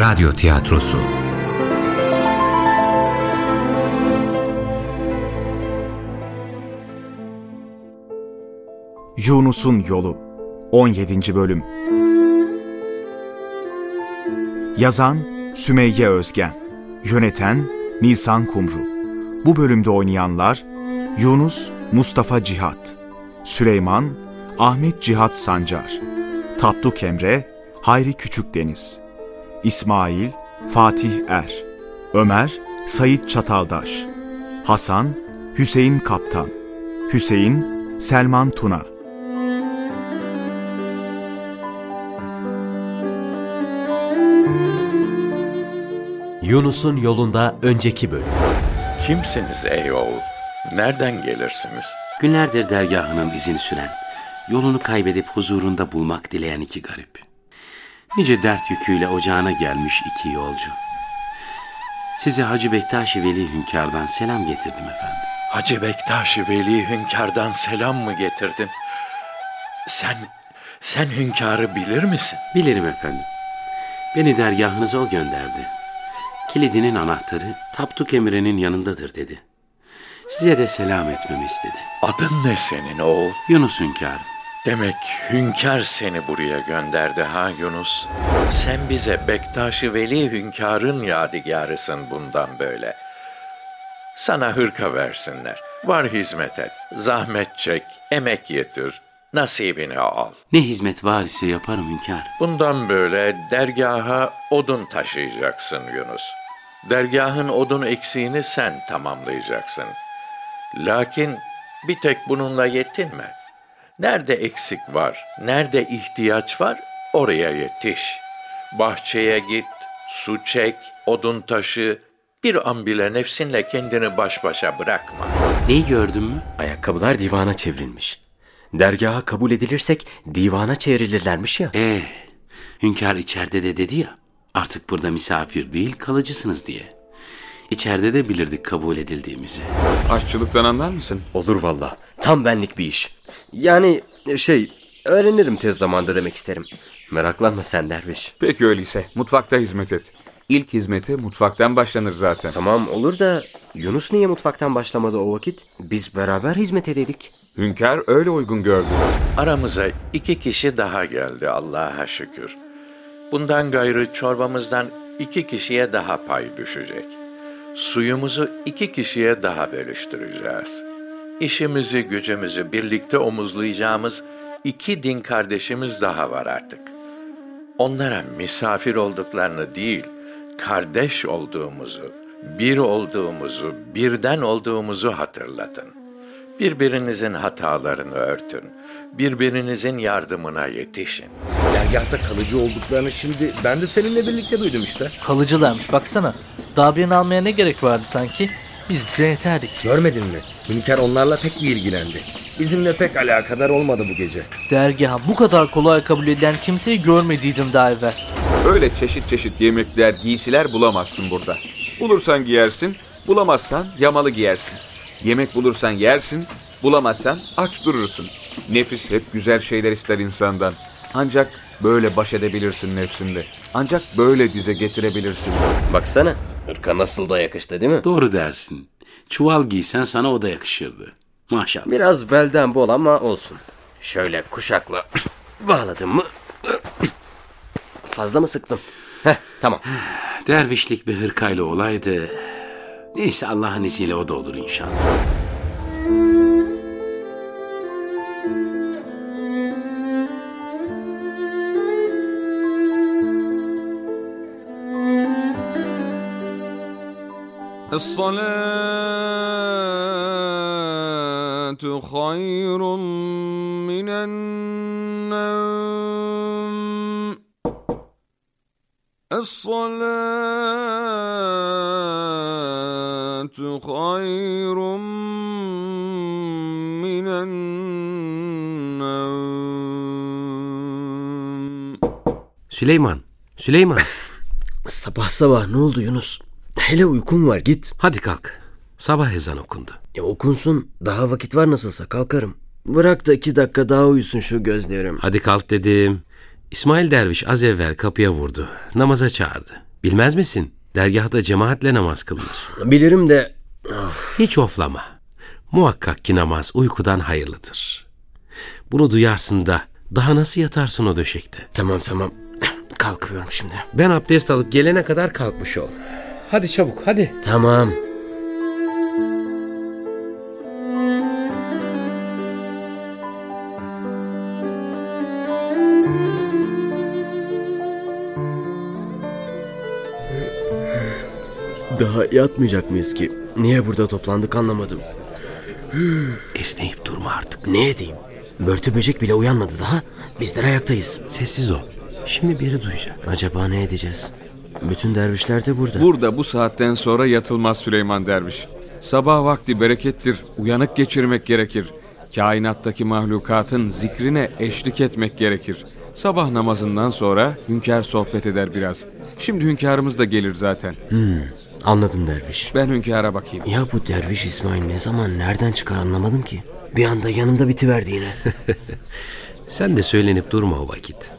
Radyo Tiyatrosu. Yunus'un Yolu 17. Bölüm. Yazan Sümeyye Özgen Yöneten Nisan Kumru. Bu bölümde oynayanlar Yunus Mustafa Cihat Süleyman Ahmet Cihat Sancar Tatlı Emre Hayri Küçükdeniz İsmail Fatih Er Ömer Sayit Çataldaş Hasan Hüseyin Kaptan Hüseyin Selman Tuna Yunus'un yolunda önceki bölüm. Kimsiniz ey oğul? Nereden gelirsiniz? Günlerdir dergahının izini süren, yolunu kaybedip huzurunda bulmak dileyen iki garip. Nice dert yüküyle ocağına gelmiş iki yolcu. Size Hacı Bektaş-ı Veli Hünkar'dan selam getirdim efendim. Hacı Bektaş-ı Veli Hünkar'dan selam mı getirdin? Sen, sen Hünkar'ı bilir misin? Bilirim efendim. Beni dergahınıza o gönderdi. Kilidinin anahtarı Tapduk Emre'nin yanındadır dedi. Size de selam etmemi istedi. Adın ne senin oğul? Yunus Hünkar. Demek Hünkar seni buraya gönderdi ha Yunus? Sen bize Bektaş-ı Veli Hünkar'ın yadigarısın bundan böyle. Sana hırka versinler. Var hizmet et, zahmet çek, emek yetir, nasibini al. Ne hizmet var ise yaparım Hünkar. Bundan böyle dergaha odun taşıyacaksın Yunus. Dergahın odun eksiğini sen tamamlayacaksın. Lakin bir tek bununla yetinme. Nerede eksik var, nerede ihtiyaç var oraya yetiş. Bahçeye git, su çek, odun taşı, bir an bile nefsinle kendini baş başa bırakma. Neyi gördün mü? Ayakkabılar divana çevrilmiş. Dergaha kabul edilirsek divana çevrilirlermiş ya. Ee, hünkâr içeride de dedi ya, artık burada misafir değil kalıcısınız diye. İçeride de bilirdik kabul edildiğimizi. Aşçılıktan anlar mısın? Olur valla. Tam benlik bir iş. Yani şey öğrenirim tez zamanda demek isterim. Meraklanma sen derviş. Peki öyleyse mutfakta hizmet et. İlk hizmete mutfaktan başlanır zaten. Tamam olur da Yunus niye mutfaktan başlamadı o vakit? Biz beraber hizmet ededik. Hünkar öyle uygun gördü. Aramıza iki kişi daha geldi Allah'a şükür. Bundan gayrı çorbamızdan iki kişiye daha pay düşecek. Suyumuzu iki kişiye daha bölüştüreceğiz. İşimizi, gücümüzü birlikte omuzlayacağımız iki din kardeşimiz daha var artık. Onlara misafir olduklarını değil, kardeş olduğumuzu, bir olduğumuzu, birden olduğumuzu hatırlatın. Birbirinizin hatalarını örtün. Birbirinizin yardımına yetişin. Dergahta kalıcı olduklarını şimdi ben de seninle birlikte duydum işte. Kalıcılarmış baksana. Daha birini almaya ne gerek vardı sanki? Biz bize yeterdik. Görmedin mi? Hünkar onlarla pek bir ilgilendi. Bizimle pek alakadar olmadı bu gece. Dergaha bu kadar kolay kabul edilen kimseyi görmediydim daha evvel. Öyle çeşit çeşit yemekler, giysiler bulamazsın burada. Bulursan giyersin, bulamazsan yamalı giyersin. Yemek bulursan yersin, bulamazsan aç durursun. Nefis hep güzel şeyler ister insandan. Ancak böyle baş edebilirsin nefsinde. Ancak böyle dize getirebilirsin. Baksana hırka nasıl da yakıştı değil mi? Doğru dersin. Çuval giysen sana o da yakışırdı. Maşallah. Biraz belden bol ama olsun. Şöyle kuşakla bağladım mı? Fazla mı sıktım? Heh tamam. Dervişlik bir hırkayla olaydı. Neyse Allah'ın izniyle o da olur inşallah. الصلاة خير من النوم الصلاة خير من النوم Süleyman, Süleyman. Sabah sabah ne oldu Yunus? Hele uykum var git. Hadi kalk. Sabah ezan okundu. E okunsun. Daha vakit var nasılsa kalkarım. Bırak da iki dakika daha uyusun şu gözlerim. Hadi kalk dedim. İsmail Derviş az evvel kapıya vurdu. Namaza çağırdı. Bilmez misin? Dergahta cemaatle namaz kılınır. Bilirim de Hiç oflama. Muhakkak ki namaz uykudan hayırlıdır. Bunu duyarsın da daha nasıl yatarsın o döşekte? tamam tamam. Kalkıyorum şimdi. Ben abdest alıp gelene kadar kalkmış ol. Hadi çabuk hadi. Tamam. Daha yatmayacak mıyız ki? Niye burada toplandık anlamadım. Esneyip durma artık. Ne edeyim? Börtü böcek bile uyanmadı daha. Bizler ayaktayız. Sessiz ol. Şimdi biri duyacak. Acaba ne edeceğiz? Bütün dervişler de burada. Burada bu saatten sonra yatılmaz Süleyman Derviş. Sabah vakti berekettir, uyanık geçirmek gerekir. Kainattaki mahlukatın zikrine eşlik etmek gerekir. Sabah namazından sonra hünkâr sohbet eder biraz. Şimdi hünkârımız da gelir zaten. Anladım derviş. Ben hünkâra bakayım. Ya bu derviş İsmail ne zaman nereden çıkar anlamadım ki. Bir anda yanımda bitiverdi yine. Sen de söylenip durma o vakit.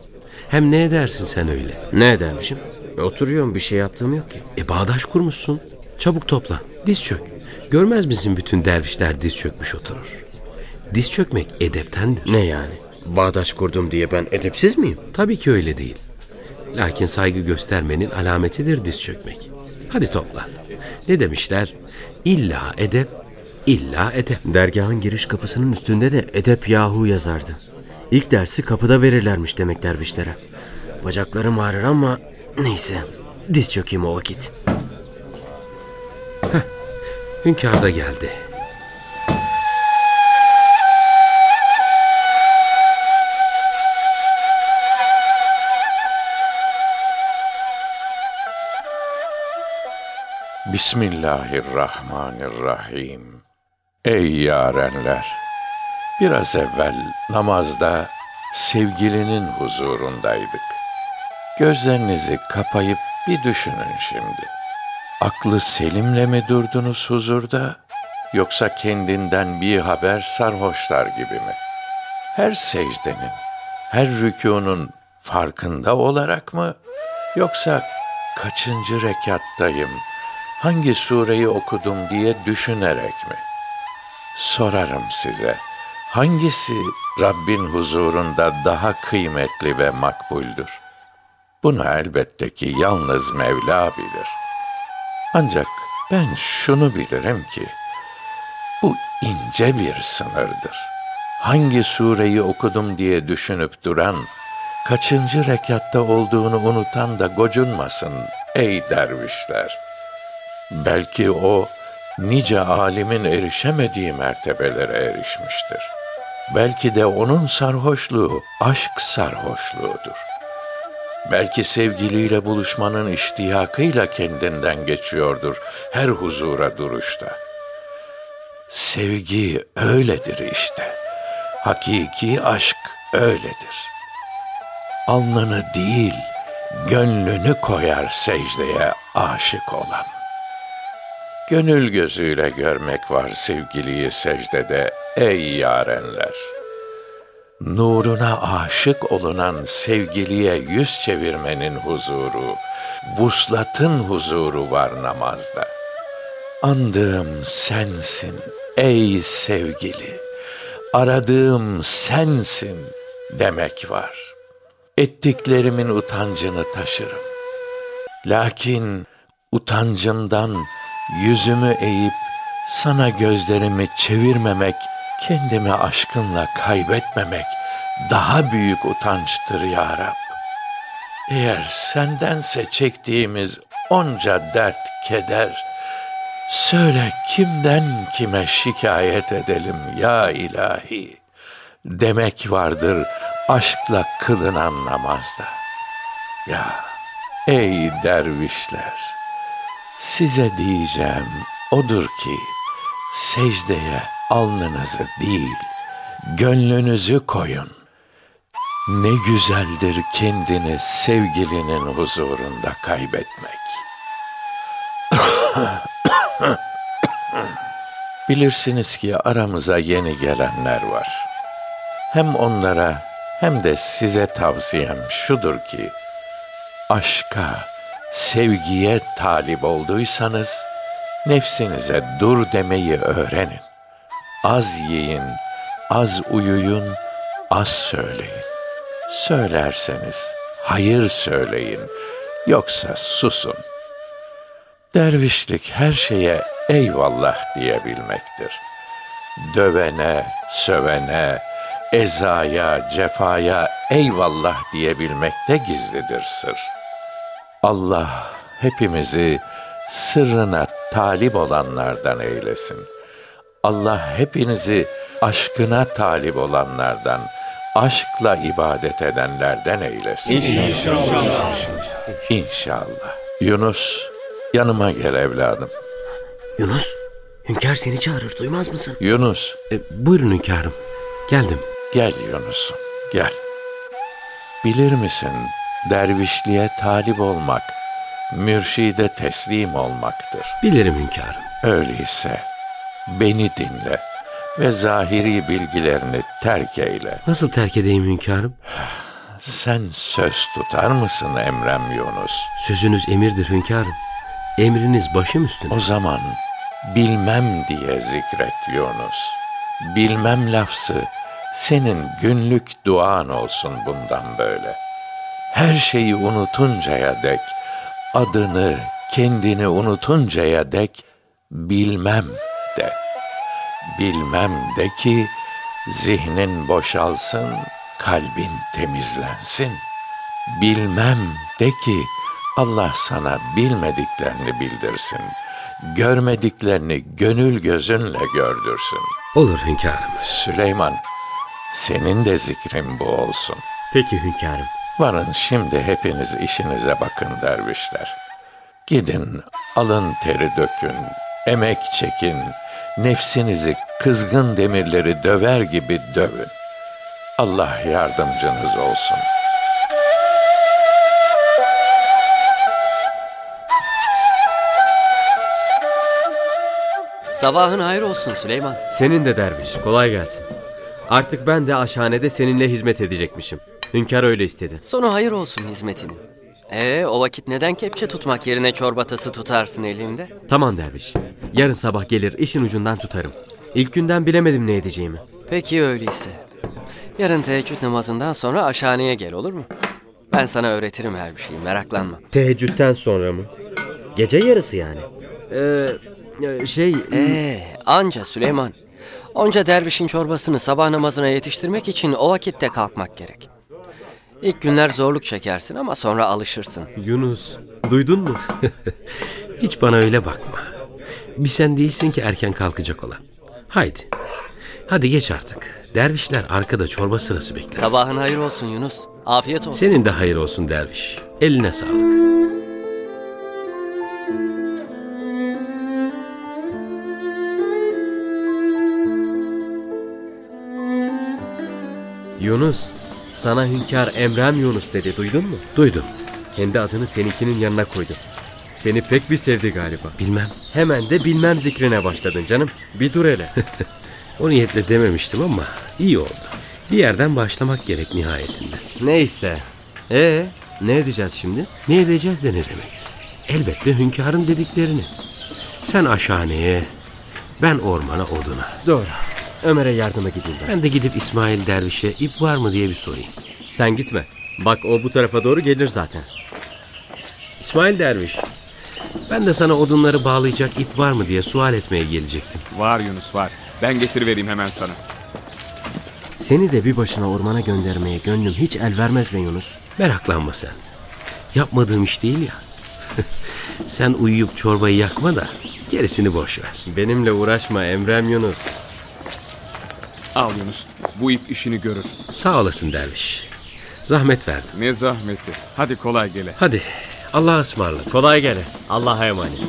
Hem ne edersin sen öyle? ne edermişim? Oturuyorum bir şey yaptığım yok ki. E bağdaş kurmuşsun. Çabuk topla. Diz çök. Görmez misin bütün dervişler diz çökmüş oturur. Diz çökmek edeptendir. Ne yani? Bağdaş kurdum diye ben edepsiz miyim? Tabii ki öyle değil. Lakin saygı göstermenin alametidir diz çökmek. Hadi topla. Ne demişler? İlla edep, illa edep. Dergahın giriş kapısının üstünde de edep yahu yazardı. İlk dersi kapıda verirlermiş demek dervişlere. Bacaklarım ağrır ama neyse. Diz çökeyim o vakit. Hünkâr da geldi. Bismillahirrahmanirrahim. Ey yarenler! Biraz evvel namazda sevgilinin huzurundaydık. Gözlerinizi kapayıp bir düşünün şimdi. Aklı selimle mi durdunuz huzurda, yoksa kendinden bir haber sarhoşlar gibi mi? Her secdenin, her rükûnun farkında olarak mı, yoksa kaçıncı rekattayım, hangi sureyi okudum diye düşünerek mi? Sorarım size, hangisi Rabbin huzurunda daha kıymetli ve makbuldür? Bunu elbette ki yalnız Mevla bilir. Ancak ben şunu bilirim ki, bu ince bir sınırdır. Hangi sureyi okudum diye düşünüp duran, kaçıncı rekatta olduğunu unutan da gocunmasın ey dervişler. Belki o, nice alimin erişemediği mertebelere erişmiştir. Belki de onun sarhoşluğu aşk sarhoşluğudur. Belki sevgiliyle buluşmanın iştiyakıyla kendinden geçiyordur her huzura duruşta. Sevgi öyledir işte. Hakiki aşk öyledir. Alnını değil, gönlünü koyar secdeye aşık olan. Gönül gözüyle görmek var sevgiliyi secdede ey yarenler. Nuruna aşık olunan sevgiliye yüz çevirmenin huzuru, vuslatın huzuru var namazda. Andığım sensin ey sevgili, aradığım sensin demek var. Ettiklerimin utancını taşırım. Lakin utancımdan yüzümü eğip sana gözlerimi çevirmemek, kendimi aşkınla kaybetmemek daha büyük utançtır ya Rab. Eğer sendense çektiğimiz onca dert, keder, söyle kimden kime şikayet edelim ya ilahi demek vardır aşkla kılınan namazda. Ya ey dervişler, size diyeceğim odur ki secdeye alnınızı değil, gönlünüzü koyun. Ne güzeldir kendini sevgilinin huzurunda kaybetmek. Bilirsiniz ki aramıza yeni gelenler var. Hem onlara hem de size tavsiyem şudur ki, aşka, sevgiye talip olduysanız nefsinize dur demeyi öğrenin. Az yiyin, az uyuyun, az söyleyin. Söylerseniz hayır söyleyin, yoksa susun. Dervişlik her şeye eyvallah diyebilmektir. Dövene, sövene, ezaya, cefaya eyvallah diyebilmekte gizlidir sır. Allah hepimizi sırrına talip olanlardan eylesin. Allah hepinizi aşkına talip olanlardan, aşkla ibadet edenlerden eylesin. İnşallah. İnşallah. Yunus, yanıma gel evladım. Yunus, hünkâr seni çağırır duymaz mısın? Yunus, E, buyurun hünkârım. Geldim. gel Yunus'um, gel. Bilir misin, dervişliğe talip olmak, mürşide teslim olmaktır. Bilirim hünkârım. Öyleyse beni dinle ve zahiri bilgilerini terk eyle. Nasıl terk edeyim hünkârım? Sen söz tutar mısın Emrem Yunus? Sözünüz emirdir hünkârım. Emriniz başım üstüne. O zaman bilmem diye zikret Yunus. Bilmem lafzı senin günlük duan olsun bundan böyle. Her şeyi unutuncaya dek, adını, kendini unutuncaya dek bilmem de. Bilmem de ki zihnin boşalsın, kalbin temizlensin. Bilmem de ki Allah sana bilmediklerini bildirsin. Görmediklerini gönül gözünle gördürsün. Olur hünkârım. Süleyman, senin de zikrin bu olsun. Peki hünkârım. Varın şimdi hepiniz işinize bakın dervişler. Gidin alın teri dökün, emek çekin, nefsinizi kızgın demirleri döver gibi dövün. Allah yardımcınız olsun. Sabahın hayır olsun Süleyman. Senin de derviş, kolay gelsin. Artık ben de aşhanede seninle hizmet edecekmişim. Hünkâr öyle istedi. Sonu hayır olsun hizmetinin. Ee, o vakit neden kepçe tutmak yerine çorbatası tutarsın elinde? Tamam derviş. Yarın sabah gelir işin ucundan tutarım. İlk günden bilemedim ne edeceğimi. Peki öyleyse. Yarın teheccüd namazından sonra aşhaneye gel olur mu? Ben sana öğretirim her bir şeyi meraklanma. Teheccüden sonra mı? Gece yarısı yani. Ee, e, şey... Ee, anca Süleyman. Onca dervişin çorbasını sabah namazına yetiştirmek için o vakitte kalkmak gerek. İlk günler zorluk çekersin ama sonra alışırsın. Yunus, duydun mu? Hiç bana öyle bakma. Bir sen değilsin ki erken kalkacak olan. Haydi. Hadi geç artık. Dervişler arkada çorba sırası bekler. Sabahın hayır olsun Yunus. Afiyet olsun. Senin de hayır olsun derviş. Eline sağlık. Yunus, sana hünkâr Emrem Yunus dedi, duydun mu? Duydum. Kendi adını seninkinin yanına koydu. Seni pek bir sevdi galiba. Bilmem. Hemen de bilmem zikrine başladın canım. Bir dur hele. O niyetle dememiştim ama iyi oldu. Bir yerden başlamak gerek nihayetinde. Neyse. Ee, ne edeceğiz şimdi? Ne edeceğiz de ne demek? Elbette hünkârın dediklerini. Sen aşhaneye, ben ormana oduna. Doğru. Ömer'e yardıma gideyim ben. Ben de gidip İsmail Derviş'e ip var mı diye bir sorayım. Sen gitme. Bak o bu tarafa doğru gelir zaten. İsmail Derviş, ben de sana odunları bağlayacak ip var mı diye sual etmeye gelecektim. Var Yunus var. Ben getirivereyim hemen sana. Seni de bir başına ormana göndermeye gönlüm hiç el vermez be Yunus. Meraklanma sen. Yapmadığım iş değil ya. sen uyuyup çorbayı yakma da gerisini boş ver. Benimle uğraşma Emrem Yunus. Al Yunus. Bu ip işini görür. Sağ olasın derviş. Zahmet verdim. Ne zahmeti. Hadi kolay gele. Hadi Allah'a ısmarladık. Kolay gele. Allah'a emanet.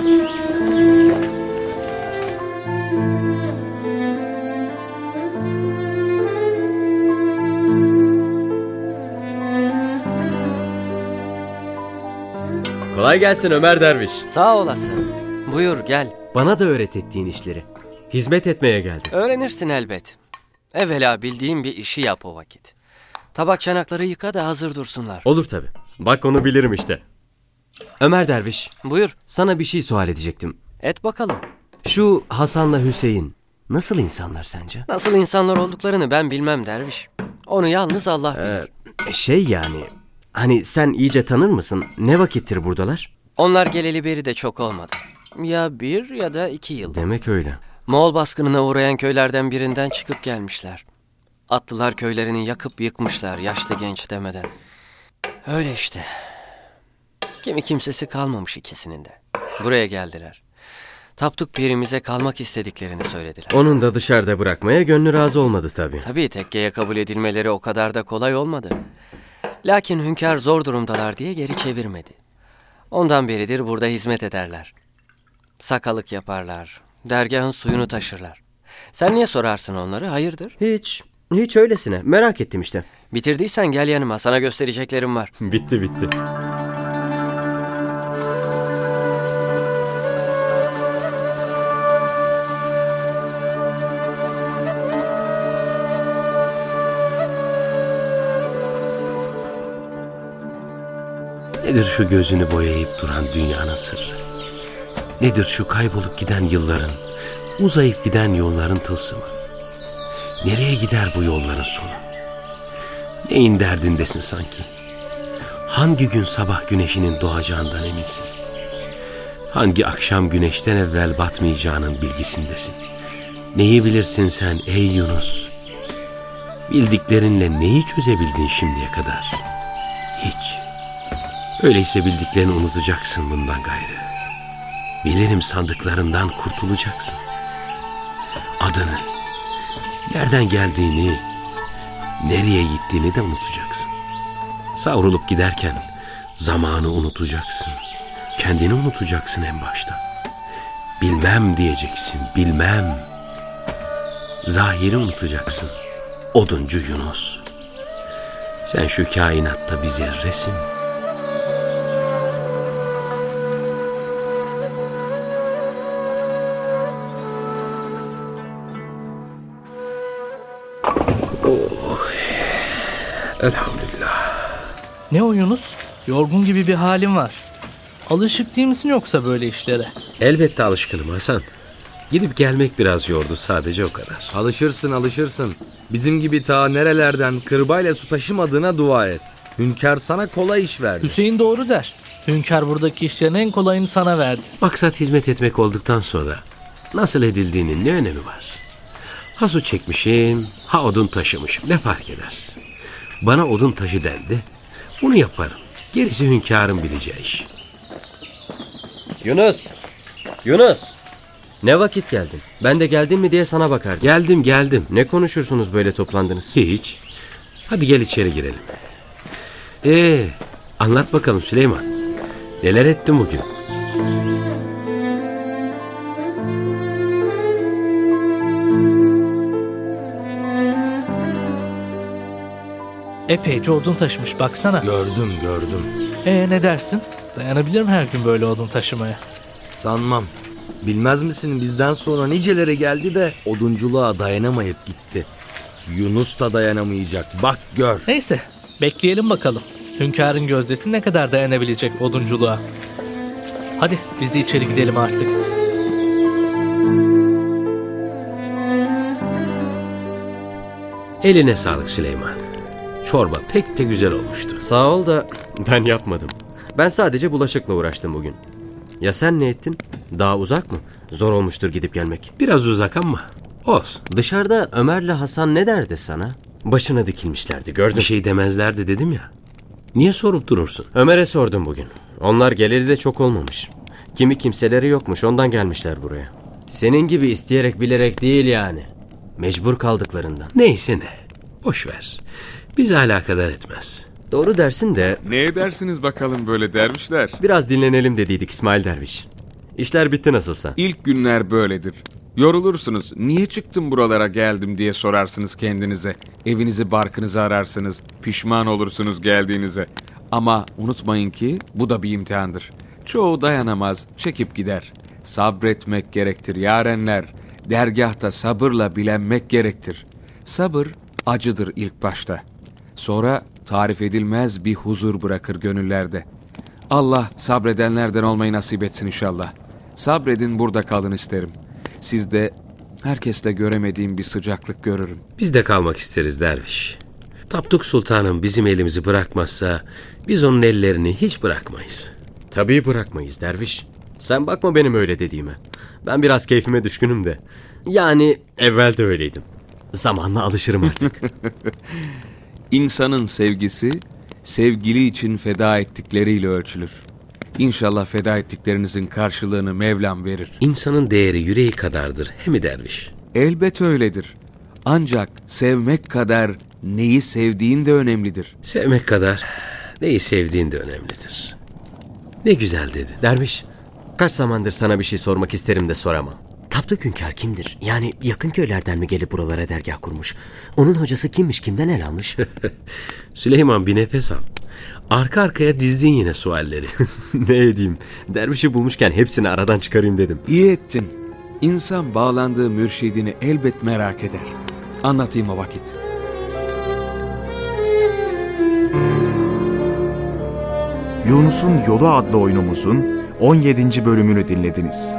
Kolay gelsin Ömer Derviş. Sağ olasın. Buyur gel. Bana da öğret ettiğin işleri. Hizmet etmeye geldim. Öğrenirsin elbet. Evvela bildiğin bir işi yap o vakit. Tabak çanakları yıka da hazır dursunlar. Olur tabi. Bak onu bilirim işte. Ömer Derviş, Buyur, sana bir şey sual edecektim. et bakalım. Şu Hasan'la Hüseyin nasıl insanlar sence? Nasıl insanlar olduklarını ben bilmem derviş. Onu yalnız Allah bilir. Şey yani, hani sen iyice tanır mısın? Ne vakittir buradalar? Onlar geleli beri de çok olmadı. Ya bir ya da iki yıl. Demek öyle. Moğol baskınına uğrayan köylerden birinden çıkıp gelmişler. Atlılar köylerini yakıp yıkmışlar yaşlı genç demeden. Öyle işte. Kimi kimsesi kalmamış ikisinin de. Buraya geldiler. Taptuk pirimize kalmak istediklerini söylediler. Onun da dışarıda bırakmaya gönlü razı olmadı tabii. Tabii tekkeye kabul edilmeleri o kadar da kolay olmadı. Lakin hünkâr zor durumdalar diye geri çevirmedi. Ondan beridir burada hizmet ederler. Sakalık yaparlar, dergahın suyunu taşırlar. Sen niye sorarsın onları, hayırdır? Hiç, hiç öylesine. Merak ettim işte. Bitirdiysen gel yanıma, sana göstereceklerim var. bitti bitti. Nedir şu gözünü boyayıp duran dünyanın sırrı? Nedir şu kaybolup giden yılların, uzayıp giden yolların tılsımı? Nereye gider bu yolların sonu? Neyin derdindesin sanki? Hangi gün sabah güneşinin doğacağından eminsin? Hangi akşam güneşten evvel batmayacağının bilgisindesin? Neyi bilirsin sen ey Yunus? Bildiklerinle neyi çözebildin şimdiye kadar? Hiç. Öyleyse bildiklerini unutacaksın bundan gayrı. Bilirim sandıklarından kurtulacaksın. Adını, nereden geldiğini, nereye gittiğini de unutacaksın. Savrulup giderken zamanı unutacaksın. Kendini unutacaksın en başta. Bilmem diyeceksin, bilmem. Zahiri unutacaksın. Oduncu Yunus. Sen şu kainatta bir zerresin. Elhamdülillah. Ne o Yunus? Yorgun gibi bir halin var. Alışık değil misin yoksa böyle işlere? Elbette alışkınım Hasan. Gidip gelmek biraz yordu sadece o kadar. Alışırsın alışırsın. Bizim gibi ta nerelerden kırbayla su taşımadığına dua et. Hünkâr sana kolay iş verdi. Hüseyin doğru der. Hünkar buradaki işlerin en kolayını sana verdi. Maksat hizmet etmek olduktan sonra nasıl edildiğinin ne önemi var? Ha su çekmişim, ha odun taşımışım ne fark eder? Bana odun taşı dendi, bunu yaparım. Gerisi hünkârın bileceği iş. Yunus! Yunus! Ne vakit geldin? Ben de geldin mi diye sana bakardım. Geldim geldim. Ne konuşursunuz böyle toplandınız? Hiç. Hadi gel içeri girelim. Ee, anlat bakalım Süleyman. Neler ettin bugün? Epeyce odun taşımış baksana. Gördüm gördüm. Ee ne dersin? Dayanabilir mi her gün böyle odun taşımaya? Sanmam. Bilmez misin bizden sonra niceleri geldi de odunculuğa dayanamayıp gitti. Yunus da dayanamayacak. Bak gör. Neyse bekleyelim bakalım. Hünkârın gözdesi ne kadar dayanabilecek odunculuğa. Hadi biz de içeri gidelim artık. Eline sağlık Süleyman. Çorba pek de güzel olmuştu. Sağ ol da ben yapmadım. Ben sadece bulaşıkla uğraştım bugün. Ya sen ne ettin? Daha uzak mı? Zor olmuştur gidip gelmek. Biraz uzak ama olsun. Dışarıda Ömer'le Hasan ne derdi sana? Başına dikilmişlerdi gördüm. Bir şey demezlerdi dedim ya. Niye sorup durursun? Ömer'e sordum bugün. Onlar geleli de çok olmamış. Kimi kimseleri yokmuş ondan gelmişler buraya. Senin gibi isteyerek bilerek değil yani. Mecbur kaldıklarından. Neyse ne. Boş ver. Bizi alakadar etmez. Doğru dersin de Ne edersiniz bakalım böyle dervişler? biraz dinlenelim dediydik İsmail Derviş. İşler bitti nasılsa. İlk günler böyledir. Yorulursunuz. Niye çıktım buralara geldim diye sorarsınız kendinize. Evinizi barkınızı ararsınız. Pişman olursunuz geldiğinize. Ama unutmayın ki bu da bir imtihandır. Çoğu dayanamaz, çekip gider. Sabretmek gerektir yarenler. Dergahta sabırla bilenmek gerektir. Sabır acıdır ilk başta. Sonra tarif edilmez bir huzur bırakır gönüllerde. Allah sabredenlerden olmayı nasip etsin inşallah. Sabredin burada kalın isterim. Sizde herkeste göremediğim bir sıcaklık görürüm. Biz de kalmak isteriz derviş. Tapduk Sultanım bizim elimizi bırakmazsa biz onun ellerini hiç bırakmayız. Tabii bırakmayız derviş. Sen bakma benim öyle dediğime. Ben biraz keyfime düşkünüm de. Yani evvel de öyleydim. Zamanla alışırım artık. İnsanın sevgisi, sevgili için feda ettikleriyle ölçülür. İnşallah feda ettiklerinizin karşılığını Mevlam verir. İnsanın değeri yüreği kadardır he mi derviş? Elbet öyledir. Ancak sevmek kadar neyi sevdiğin de önemlidir. Sevmek kadar neyi sevdiğin de önemlidir. Ne güzel dedin. derviş, kaç zamandır sana bir şey sormak isterim de soramam. Tapduk Hünkar kimdir? Yani yakın köylerden mi gelip buralara dergah kurmuş? Onun hocası kimmiş, kimden el almış? Süleyman bir nefes al. Arka arkaya dizdin yine sualleri. ne edeyim? Dervişi bulmuşken hepsini aradan çıkarayım dedim. İyi ettin. İnsan bağlandığı mürşidini elbet merak eder. Anlatayım o vakit. Yunus'un Yolu adlı oyunumuzun 17. bölümünü dinlediniz.